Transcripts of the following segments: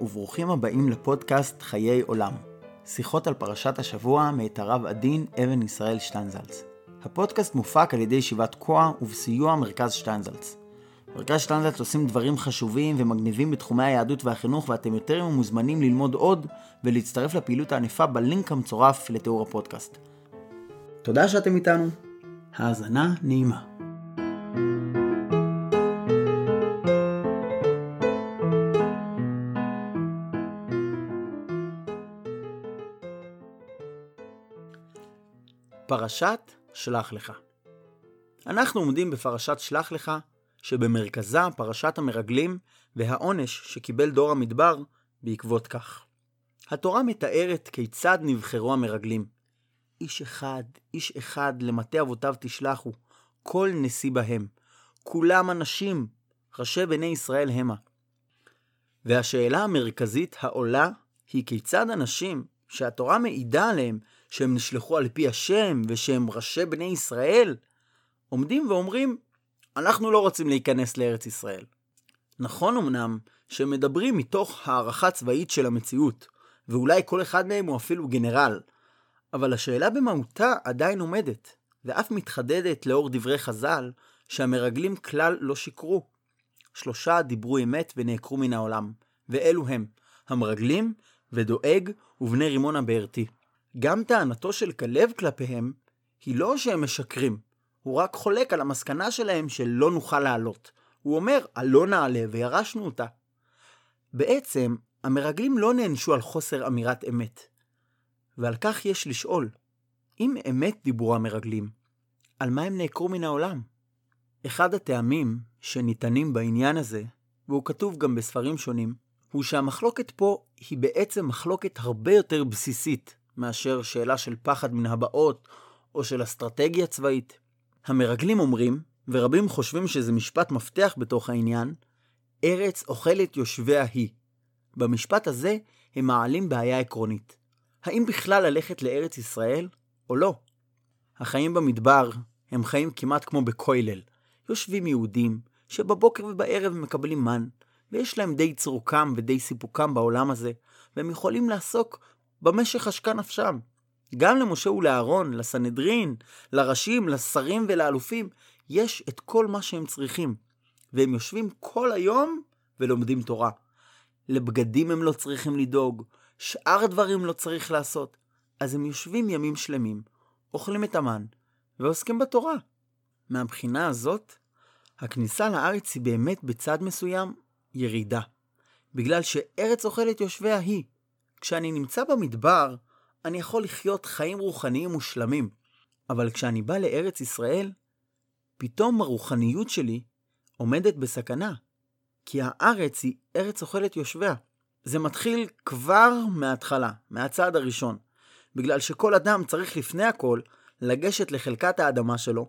וברוכים הבאים לפודקאסט חיי עולם. שיחות על פרשת השבוע מאת הרב עדין אבן ישראל שטיינזלץ. הפודקאסט מופק על ידי ישיבת כוח ובסיוע מרכז שטיינזלץ. מרכז שטיינזלץ עושים דברים חשובים ומגניבים בתחומי היהדות והחינוך ואתם יותר מוזמנים ללמוד עוד ולהצטרף לפעילות הענפה בלינק המצורף לתיאור הפודקאסט. תודה שאתם איתנו. האזנה נעימה. פרשת שלח לך. אנחנו עומדים בפרשת שלח לך, שבמרכזה פרשת המרגלים והעונש שקיבל דור המדבר בעקבות כך. התורה מתארת כיצד נבחרו המרגלים. איש אחד, איש אחד למטה אבותיו תשלחו, כל נשיא בהם. כולם אנשים, ראשי בני ישראל המה. והשאלה המרכזית העולה היא כיצד אנשים שהתורה מעידה עליהם שהם נשלחו על פי השם ושהם ראשי בני ישראל, עומדים ואומרים, אנחנו לא רוצים להיכנס לארץ ישראל. נכון אמנם שהם מדברים מתוך הערכה צבאית של המציאות, ואולי כל אחד מהם הוא אפילו גנרל, אבל השאלה במהותה עדיין עומדת, ואף מתחדדת לאור דברי חז"ל, שהמרגלים כלל לא שיקרו. שלושה דיברו אמת ונעקרו מן העולם, ואלו הם, המרגלים, ודואג, ובני רימון הבארתי. גם טענתו של כלב כלפיהם היא לא שהם משקרים, הוא רק חולק על המסקנה שלהם שלא נוכל לעלות. הוא אומר, הלא נעלה וירשנו אותה. בעצם, המרגלים לא נענשו על חוסר אמירת אמת. ועל כך יש לשאול, אם אמת דיברו המרגלים, על מה הם נעקרו מן העולם? אחד הטעמים שניתנים בעניין הזה, והוא כתוב גם בספרים שונים, הוא שהמחלוקת פה היא בעצם מחלוקת הרבה יותר בסיסית מאשר שאלה של פחד מן הבאות או של אסטרטגיה צבאית. המרגלים אומרים, ורבים חושבים שזה משפט מפתח בתוך העניין, ארץ אוכלת יושביה היא. במשפט הזה הם מעלים בעיה עקרונית. האם בכלל ללכת לארץ ישראל או לא? החיים במדבר הם חיים כמעט כמו בכולל. יושבים יהודים שבבוקר ובערב מקבלים מן, ויש להם די צרוקם ודי סיפוקם בעולם הזה, והם יכולים לעסוק במה שחשקה נפשם. גם למשה ולאהרון, לסנהדרין, לראשים, לשרים ולאלופים, יש את כל מה שהם צריכים. והם יושבים כל היום ולומדים תורה. לבגדים הם לא צריכים לדאוג, שאר דברים לא צריך לעשות. אז הם יושבים ימים שלמים, אוכלים את המן, ועוסקים בתורה. מהבחינה הזאת, הכניסה לארץ היא באמת בצד מסוים ירידה. בגלל שארץ אוכלת יושביה היא. כשאני נמצא במדבר, אני יכול לחיות חיים רוחניים מושלמים. אבל כשאני בא לארץ ישראל, פתאום הרוחניות שלי עומדת בסכנה. כי הארץ היא ארץ אוכלת יושביה. זה מתחיל כבר מההתחלה, מהצעד הראשון. בגלל שכל אדם צריך לפני הכל לגשת לחלקת האדמה שלו,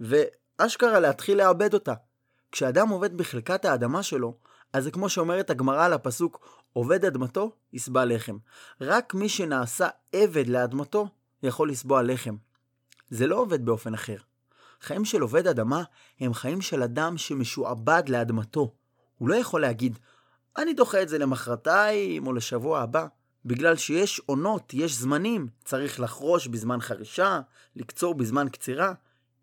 ואשכרה להתחיל לעבד אותה. כשאדם עובד בחלקת האדמה שלו, אז זה כמו שאומרת הגמרא על הפסוק, עובד אדמתו, יסבע לחם. רק מי שנעשה עבד לאדמתו, יכול לסבוע לחם. זה לא עובד באופן אחר. חיים של עובד אדמה הם חיים של אדם שמשועבד לאדמתו. הוא לא יכול להגיד, אני דוחה את זה למחרתיים או לשבוע הבא, בגלל שיש עונות, יש זמנים, צריך לחרוש בזמן חרישה, לקצור בזמן קצירה,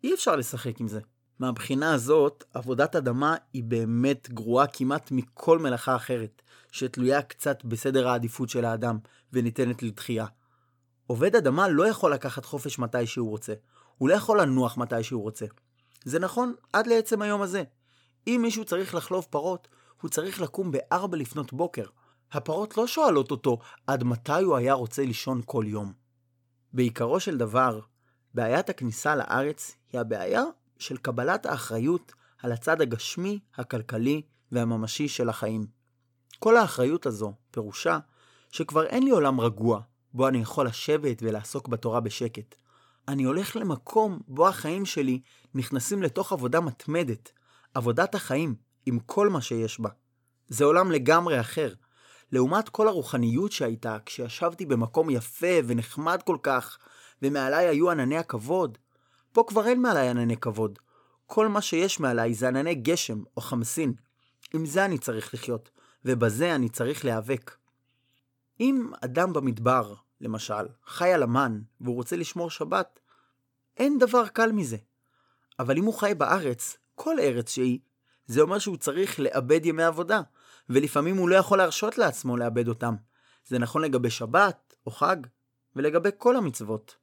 אי אפשר לשחק עם זה. מהבחינה הזאת, עבודת אדמה היא באמת גרועה כמעט מכל מלאכה אחרת, שתלויה קצת בסדר העדיפות של האדם וניתנת לדחייה. עובד אדמה לא יכול לקחת חופש מתי שהוא רוצה, הוא לא יכול לנוח מתי שהוא רוצה. זה נכון עד לעצם היום הזה. אם מישהו צריך לחלוב פרות, הוא צריך לקום בארבע לפנות בוקר. הפרות לא שואלות אותו עד מתי הוא היה רוצה לישון כל יום. בעיקרו של דבר, בעיית הכניסה לארץ היא הבעיה של קבלת האחריות על הצד הגשמי, הכלכלי והממשי של החיים. כל האחריות הזו, פירושה שכבר אין לי עולם רגוע, בו אני יכול לשבת ולעסוק בתורה בשקט. אני הולך למקום בו החיים שלי נכנסים לתוך עבודה מתמדת, עבודת החיים, עם כל מה שיש בה. זה עולם לגמרי אחר. לעומת כל הרוחניות שהייתה כשישבתי במקום יפה ונחמד כל כך, ומעליי היו ענני הכבוד, פה כבר אין מעליי ענני כבוד. כל מה שיש מעליי זה ענני גשם או חמסין. עם זה אני צריך לחיות, ובזה אני צריך להיאבק. אם אדם במדבר, למשל, חי על המן והוא רוצה לשמור שבת, אין דבר קל מזה. אבל אם הוא חי בארץ, כל ארץ שהיא, זה אומר שהוא צריך לאבד ימי עבודה, ולפעמים הוא לא יכול להרשות לעצמו לאבד אותם. זה נכון לגבי שבת או חג, ולגבי כל המצוות.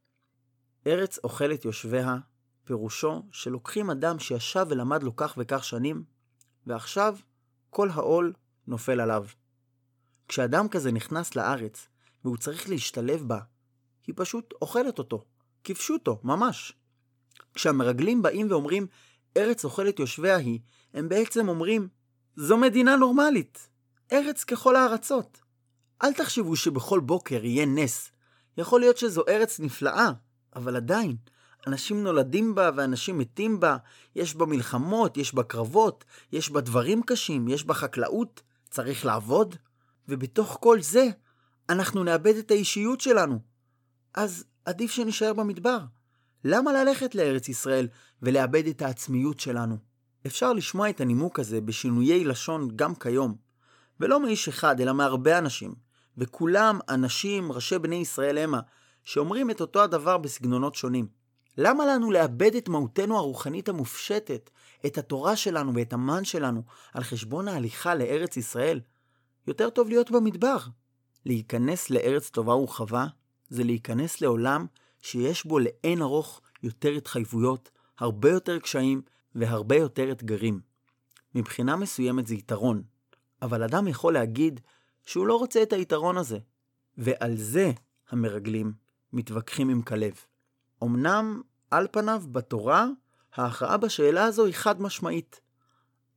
ארץ אוכלת יושביה, פירושו שלוקחים אדם שישב ולמד לו כך וכך שנים, ועכשיו כל העול נופל עליו. כשאדם כזה נכנס לארץ, והוא צריך להשתלב בה, היא פשוט אוכלת אותו, כפשוטו, ממש. כשהמרגלים באים ואומרים, ארץ אוכלת יושביה היא, הם בעצם אומרים, זו מדינה נורמלית, ארץ ככל הארצות. אל תחשבו שבכל בוקר יהיה נס. יכול להיות שזו ארץ נפלאה, אבל עדיין, אנשים נולדים בה ואנשים מתים בה, יש בה מלחמות, יש בה קרבות, יש בה דברים קשים, יש בה חקלאות, צריך לעבוד, ובתוך כל זה, אנחנו נאבד את האישיות שלנו. אז עדיף שנשאר במדבר. למה ללכת לארץ ישראל ולאבד את העצמיות שלנו? אפשר לשמוע את הנימוק הזה בשינויי לשון גם כיום, ולא מאיש אחד, אלא מהרבה אנשים, וכולם אנשים, ראשי בני ישראל המה, שאומרים את אותו הדבר בסגנונות שונים. למה לנו לאבד את מהותנו הרוחנית המופשטת, את התורה שלנו ואת המן שלנו, על חשבון ההליכה לארץ ישראל? יותר טוב להיות במדבר. להיכנס לארץ טובה ורחבה, זה להיכנס לעולם שיש בו לאין ארוך יותר התחייבויות, הרבה יותר קשיים והרבה יותר אתגרים. מבחינה מסוימת זה יתרון, אבל אדם יכול להגיד שהוא לא רוצה את היתרון הזה. ועל זה המרגלים מתווכחים עם כלב. אמנם, על פניו, בתורה, ההכרעה בשאלה הזו היא חד משמעית,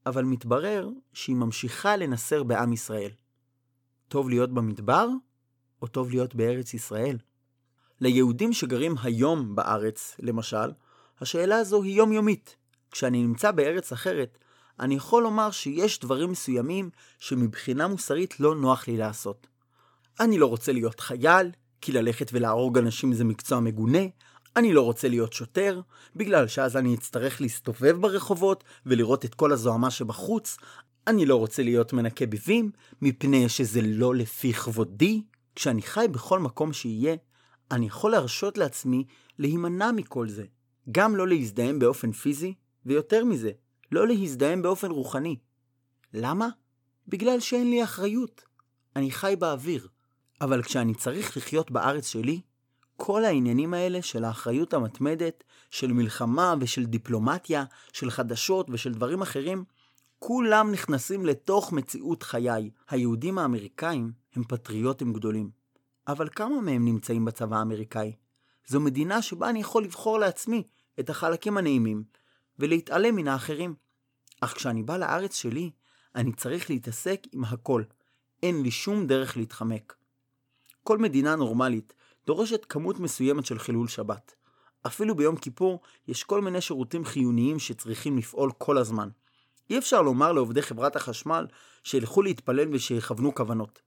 אבל מתברר שהיא ממשיכה לנסר בעם ישראל. טוב להיות במדבר, או טוב להיות בארץ ישראל? ליהודים שגרים היום בארץ, למשל, השאלה הזו היא יומיומית. כשאני נמצא בארץ אחרת, אני יכול לומר שיש דברים מסוימים שמבחינה מוסרית לא נוח לי לעשות. אני לא רוצה להיות חייל, כי ללכת ולהרוג אנשים זה מקצוע מגונה, אני לא רוצה להיות שוטר, בגלל שאז אני אצטרך להסתובב ברחובות ולראות את כל הזוהמה שבחוץ, אני לא רוצה להיות מנקה ביבים, מפני שזה לא לפי כבודי. כשאני חי בכל מקום שיהיה, אני יכול להרשות לעצמי להימנע מכל זה. גם לא להזדהם באופן פיזי, ויותר מזה, לא להזדהם באופן רוחני. למה? בגלל שאין לי אחריות. אני חי באוויר. אבל כשאני צריך לחיות בארץ שלי, כל העניינים האלה של האחריות המתמדת, של מלחמה ושל דיפלומטיה, של חדשות ושל דברים אחרים, כולם נכנסים לתוך מציאות חיי. היהודים האמריקאים הם פטריוטים גדולים. אבל כמה מהם נמצאים בצבא האמריקאי? זו מדינה שבה אני יכול לבחור לעצמי את החלקים הנעימים, ולהתעלם מן האחרים. אך כשאני בא לארץ שלי, אני צריך להתעסק עם הכל. אין לי שום דרך להתחמק. כל מדינה נורמלית דורשת כמות מסוימת של חילול שבת. אפילו ביום כיפור יש כל מיני שירותים חיוניים שצריכים לפעול כל הזמן. אי אפשר לומר לעובדי חברת החשמל שילכו להתפלל ושיכוונו כוונות.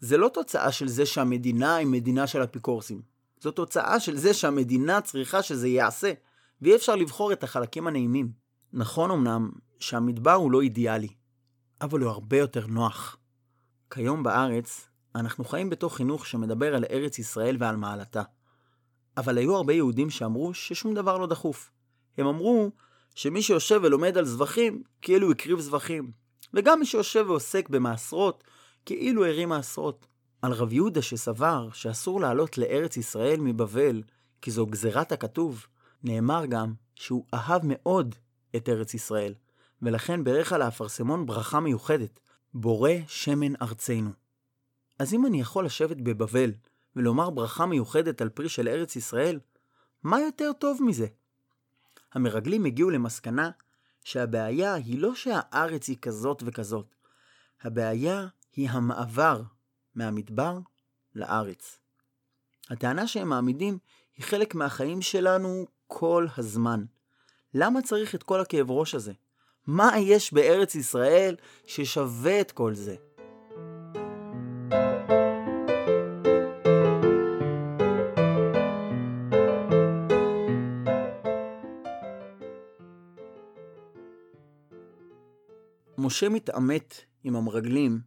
זה לא תוצאה של זה שהמדינה היא מדינה של אפיקורסים. זו תוצאה של זה שהמדינה צריכה שזה ייעשה, ואי אפשר לבחור את החלקים הנעימים. נכון אמנם שהמדבר הוא לא אידיאלי, אבל הוא הרבה יותר נוח. כיום בארץ, אנחנו חיים בתוך חינוך שמדבר על ארץ ישראל ועל מעלתה. אבל היו הרבה יהודים שאמרו ששום דבר לא דחוף. הם אמרו שמי שיושב ולומד על זבחים, כאילו הקריב זבחים. וגם מי שיושב ועוסק במעשרות, כאילו הרים מעשרות. על רב יהודה שסבר שאסור לעלות לארץ ישראל מבבל, כי זו גזירת הכתוב, נאמר גם שהוא אהב מאוד את ארץ ישראל, ולכן ברך על האפרסמון ברכה מיוחדת, בורא שמן ארצנו. אז אם אני יכול לשבת בבבל ולומר ברכה מיוחדת על פרי של ארץ ישראל, מה יותר טוב מזה? המרגלים הגיעו למסקנה שהבעיה היא לא שהארץ היא כזאת וכזאת, הבעיה היא המעבר מהמדבר לארץ. הטענה שהם מעמידים היא חלק מהחיים שלנו כל הזמן. למה צריך את כל הכאב ראש הזה? מה יש בארץ ישראל ששווה את כל זה? משה מתעמת עם המרגלים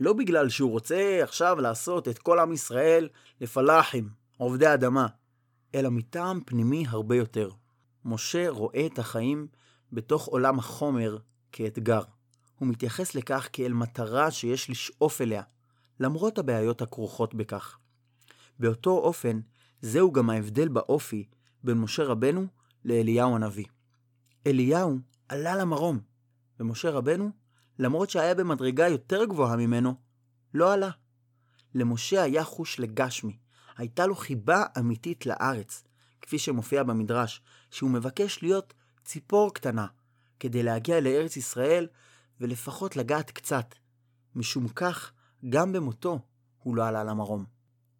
לא בגלל שהוא רוצה עכשיו לעשות את כל עם ישראל לפלאחים, עובדי אדמה, אלא מטעם פנימי הרבה יותר. משה רואה את החיים בתוך עולם החומר כאתגר. הוא מתייחס לכך כאל מטרה שיש לשאוף אליה, למרות הבעיות הכרוכות בכך. באותו אופן, זהו גם ההבדל באופי בין משה רבנו לאליהו הנביא. אליהו עלה למרום, ומשה רבנו, למרות שהיה במדרגה יותר גבוהה ממנו, לא עלה. למשה היה חוש לגשמי, הייתה לו חיבה אמיתית לארץ, כפי שמופיע במדרש, שהוא מבקש להיות ציפור קטנה, כדי להגיע לארץ ישראל ולפחות לגעת קצת. משום כך, גם במותו הוא לא עלה למרום.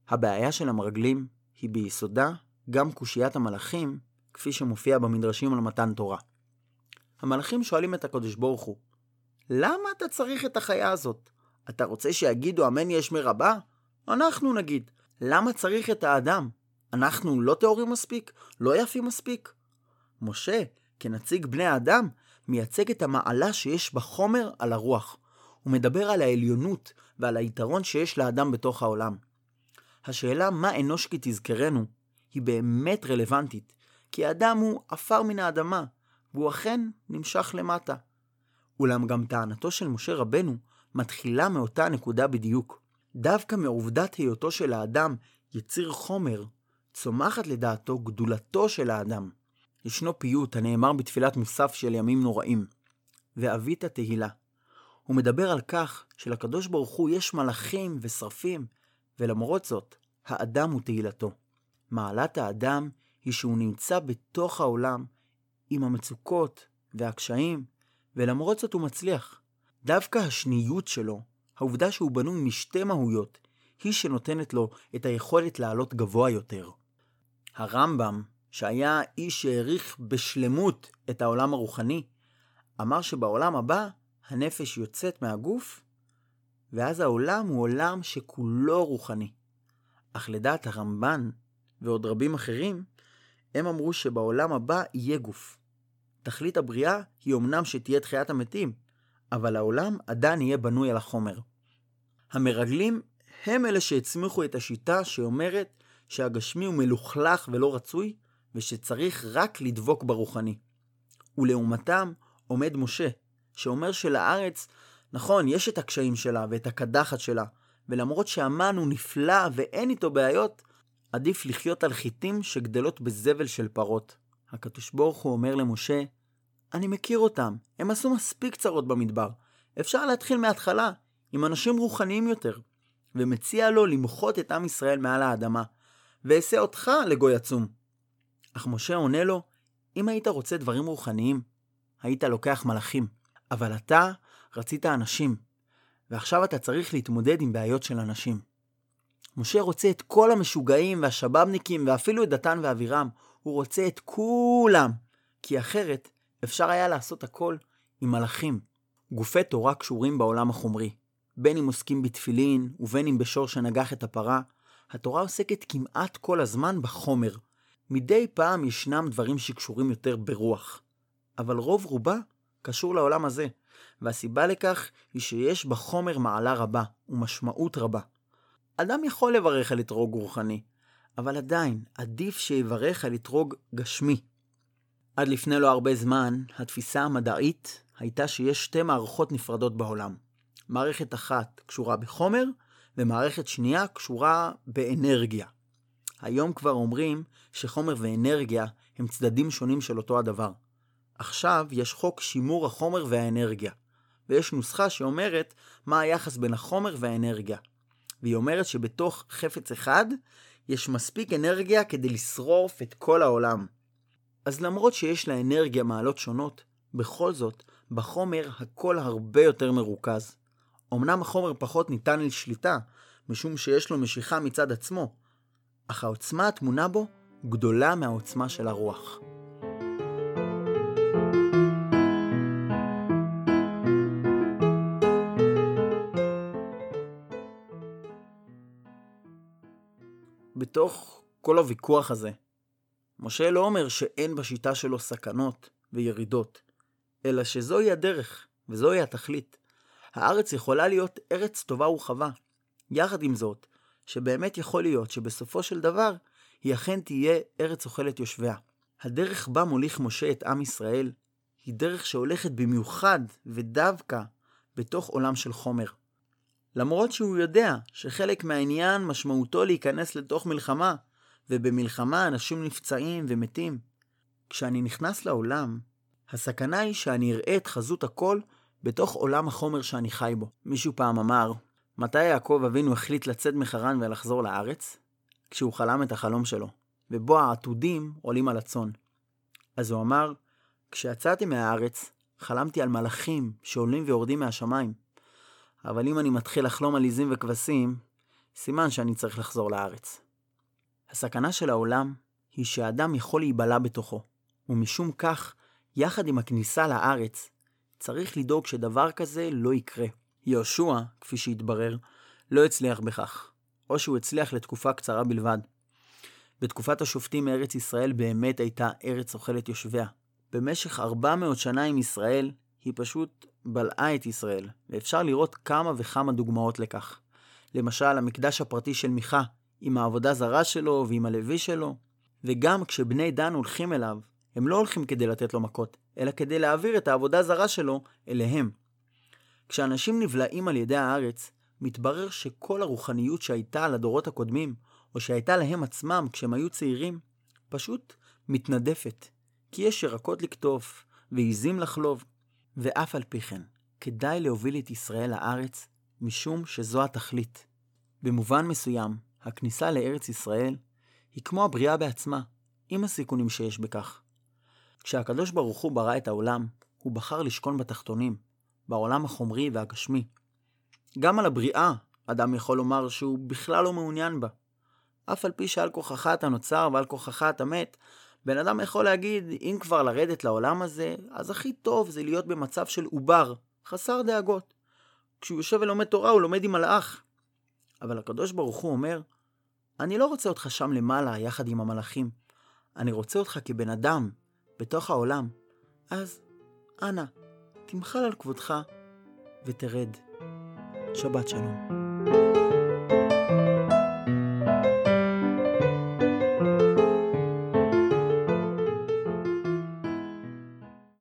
הבעיה של המרגלים היא ביסודה גם קושיית המלאכים, כפי שמופיע במדרשים על מתן תורה. המלאכים שואלים את הקדוש ברוך הוא, למה אתה צריך את החיה הזאת? אתה רוצה שיגידו אמן יש מרבה? אנחנו נגיד. למה צריך את האדם? אנחנו לא טהורים מספיק? לא יפים מספיק? משה, כנציג בני האדם, מייצג את המעלה שיש בחומר על הרוח. הוא מדבר על העליונות ועל היתרון שיש לאדם בתוך העולם. השאלה מה אנוש כי תזכרנו היא באמת רלוונטית, כי האדם הוא עפר מן האדמה, והוא אכן נמשך למטה. אולם גם טענתו של משה רבנו מתחילה מאותה נקודה בדיוק. דווקא מעובדת היותו של האדם יציר חומר, צומחת לדעתו גדולתו של האדם. ישנו פיוט הנאמר בתפילת מוסף של ימים נוראים, ואבית תהילה. הוא מדבר על כך שלקדוש ברוך הוא יש מלאכים ושרפים, ולמרות זאת, האדם הוא תהילתו. מעלת האדם היא שהוא נמצא בתוך העולם עם המצוקות והקשיים, ולמרות זאת הוא מצליח. דווקא השניות שלו, העובדה שהוא בנוי משתי מהויות, היא שנותנת לו את היכולת לעלות גבוה יותר. הרמב"ם, שהיה איש שהעריך בשלמות את העולם הרוחני, אמר שבעולם הבא הנפש יוצאת מהגוף, ואז העולם הוא עולם שכולו רוחני. אך לדעת הרמב"ן ועוד רבים אחרים, הם אמרו שבעולם הבא יהיה גוף. תכלית הבריאה היא אמנם שתהיה תחיית המתים, אבל העולם עדיין יהיה בנוי על החומר. המרגלים הם אלה שהצמיחו את השיטה שאומרת שהגשמי הוא מלוכלך ולא רצוי, ושצריך רק לדבוק ברוחני. ולעומתם עומד משה, שאומר שלארץ, נכון, יש את הקשיים שלה ואת הקדחת שלה, ולמרות שהמן הוא נפלא ואין איתו בעיות, עדיף לחיות על חיטים שגדלות בזבל של פרות. הקדוש ברוך הוא אומר למשה, אני מכיר אותם, הם עשו מספיק צרות במדבר. אפשר להתחיל מההתחלה, עם אנשים רוחניים יותר. ומציע לו למחות את עם ישראל מעל האדמה, ואעשה אותך לגוי עצום. אך משה עונה לו, אם היית רוצה דברים רוחניים, היית לוקח מלאכים, אבל אתה רצית אנשים, ועכשיו אתה צריך להתמודד עם בעיות של אנשים. משה רוצה את כל המשוגעים והשבבניקים ואפילו את דתן ואבירם, הוא רוצה את כולם, כי אחרת אפשר היה לעשות הכל עם מלאכים. גופי תורה קשורים בעולם החומרי. בין אם עוסקים בתפילין ובין אם בשור שנגח את הפרה, התורה עוסקת כמעט כל הזמן בחומר. מדי פעם ישנם דברים שקשורים יותר ברוח. אבל רוב רובה קשור לעולם הזה, והסיבה לכך היא שיש בחומר מעלה רבה ומשמעות רבה. אדם יכול לברך על אתרוג רוחני, אבל עדיין עדיף שיברך על אתרוג גשמי. עד לפני לא הרבה זמן, התפיסה המדעית הייתה שיש שתי מערכות נפרדות בעולם. מערכת אחת קשורה בחומר, ומערכת שנייה קשורה באנרגיה. היום כבר אומרים שחומר ואנרגיה הם צדדים שונים של אותו הדבר. עכשיו יש חוק שימור החומר והאנרגיה, ויש נוסחה שאומרת מה היחס בין החומר והאנרגיה. והיא אומרת שבתוך חפץ אחד יש מספיק אנרגיה כדי לשרוף את כל העולם. אז למרות שיש לאנרגיה מעלות שונות, בכל זאת, בחומר הכל הרבה יותר מרוכז. אמנם החומר פחות ניתן לשליטה, משום שיש לו משיכה מצד עצמו, אך העוצמה הטמונה בו גדולה מהעוצמה של הרוח. בתוך כל הוויכוח הזה, משה לא אומר שאין בשיטה שלו סכנות וירידות, אלא שזוהי הדרך וזוהי התכלית. הארץ יכולה להיות ארץ טובה ורחבה. יחד עם זאת, שבאמת יכול להיות שבסופו של דבר היא אכן תהיה ארץ אוכלת יושביה. הדרך בה מוליך משה את עם ישראל היא דרך שהולכת במיוחד ודווקא בתוך עולם של חומר. למרות שהוא יודע שחלק מהעניין משמעותו להיכנס לתוך מלחמה, ובמלחמה אנשים נפצעים ומתים. כשאני נכנס לעולם, הסכנה היא שאני אראה את חזות הכל בתוך עולם החומר שאני חי בו. מישהו פעם אמר, מתי יעקב אבינו החליט לצאת מחרן ולחזור לארץ? כשהוא חלם את החלום שלו, ובו העתודים עולים על הצאן. אז הוא אמר, כשיצאתי מהארץ, חלמתי על מלאכים שעולים ויורדים מהשמיים. אבל אם אני מתחיל לחלום על עיזים וכבשים, סימן שאני צריך לחזור לארץ. הסכנה של העולם היא שהאדם יכול להיבלע בתוכו, ומשום כך, יחד עם הכניסה לארץ, צריך לדאוג שדבר כזה לא יקרה. יהושע, כפי שהתברר, לא הצליח בכך, או שהוא הצליח לתקופה קצרה בלבד. בתקופת השופטים מארץ ישראל באמת הייתה ארץ אוכלת יושביה. במשך 400 שנה עם ישראל, היא פשוט בלעה את ישראל, ואפשר לראות כמה וכמה דוגמאות לכך. למשל, המקדש הפרטי של מיכה, עם העבודה זרה שלו ועם הלוי שלו, וגם כשבני דן הולכים אליו, הם לא הולכים כדי לתת לו מכות, אלא כדי להעביר את העבודה זרה שלו אליהם. כשאנשים נבלעים על ידי הארץ, מתברר שכל הרוחניות שהייתה על הדורות הקודמים, או שהייתה להם עצמם כשהם היו צעירים, פשוט מתנדפת. כי יש ירקות לקטוף, ועיזים לחלוב, ואף על פי כן, כדאי להוביל את ישראל לארץ, משום שזו התכלית. במובן מסוים, הכניסה לארץ ישראל היא כמו הבריאה בעצמה, עם הסיכונים שיש בכך. כשהקדוש ברוך הוא ברא את העולם, הוא בחר לשכון בתחתונים, בעולם החומרי והגשמי. גם על הבריאה, אדם יכול לומר שהוא בכלל לא מעוניין בה. אף על פי שעל כוחך אתה נוצר ועל כוחך אתה מת, בן אדם יכול להגיד, אם כבר לרדת לעולם הזה, אז הכי טוב זה להיות במצב של עובר, חסר דאגות. כשהוא יושב ולומד תורה, הוא לומד עם מלאך. אבל הקדוש ברוך הוא אומר, אני לא רוצה אותך שם למעלה, יחד עם המלאכים. אני רוצה אותך כבן אדם, בתוך העולם. אז, אנא, תמחל על כבודך ותרד. שבת שלום.